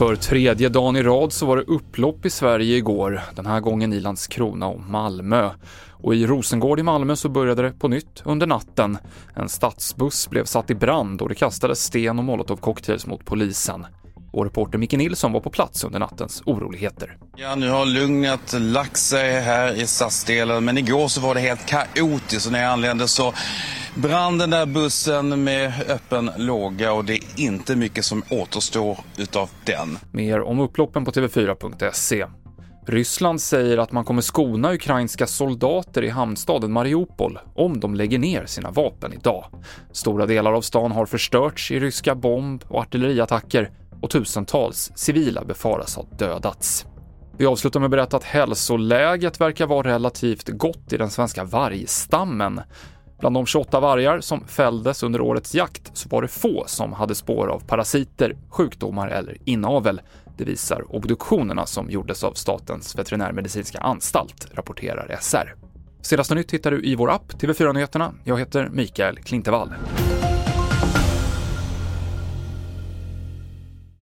För tredje dagen i rad så var det upplopp i Sverige igår, den här gången i Landskrona och Malmö. Och i Rosengård i Malmö så började det på nytt under natten. En stadsbuss blev satt i brand och det kastades sten och molotovcocktails mot polisen. Vår reporter Micke Nilsson var på plats under nattens oroligheter. Ja, nu har lugnet lagt sig här i stadsdelen, men igår så var det helt kaotiskt och när jag anlände så brann den där bussen med öppen låga och det är inte mycket som återstår utav den. Mer om upploppen på TV4.se. Ryssland säger att man kommer skona ukrainska soldater i hamnstaden Mariupol om de lägger ner sina vapen idag. Stora delar av stan har förstörts i ryska bomb och artilleriattacker och tusentals civila befaras ha dödats. Vi avslutar med att berätta att hälsoläget verkar vara relativt gott i den svenska vargstammen. Bland de 28 vargar som fälldes under årets jakt så var det få som hade spår av parasiter, sjukdomar eller inavel. Det visar obduktionerna som gjordes av Statens veterinärmedicinska anstalt, rapporterar SR. Senaste nytt hittar du i vår app TV4 Nyheterna. Jag heter Mikael Klintevall.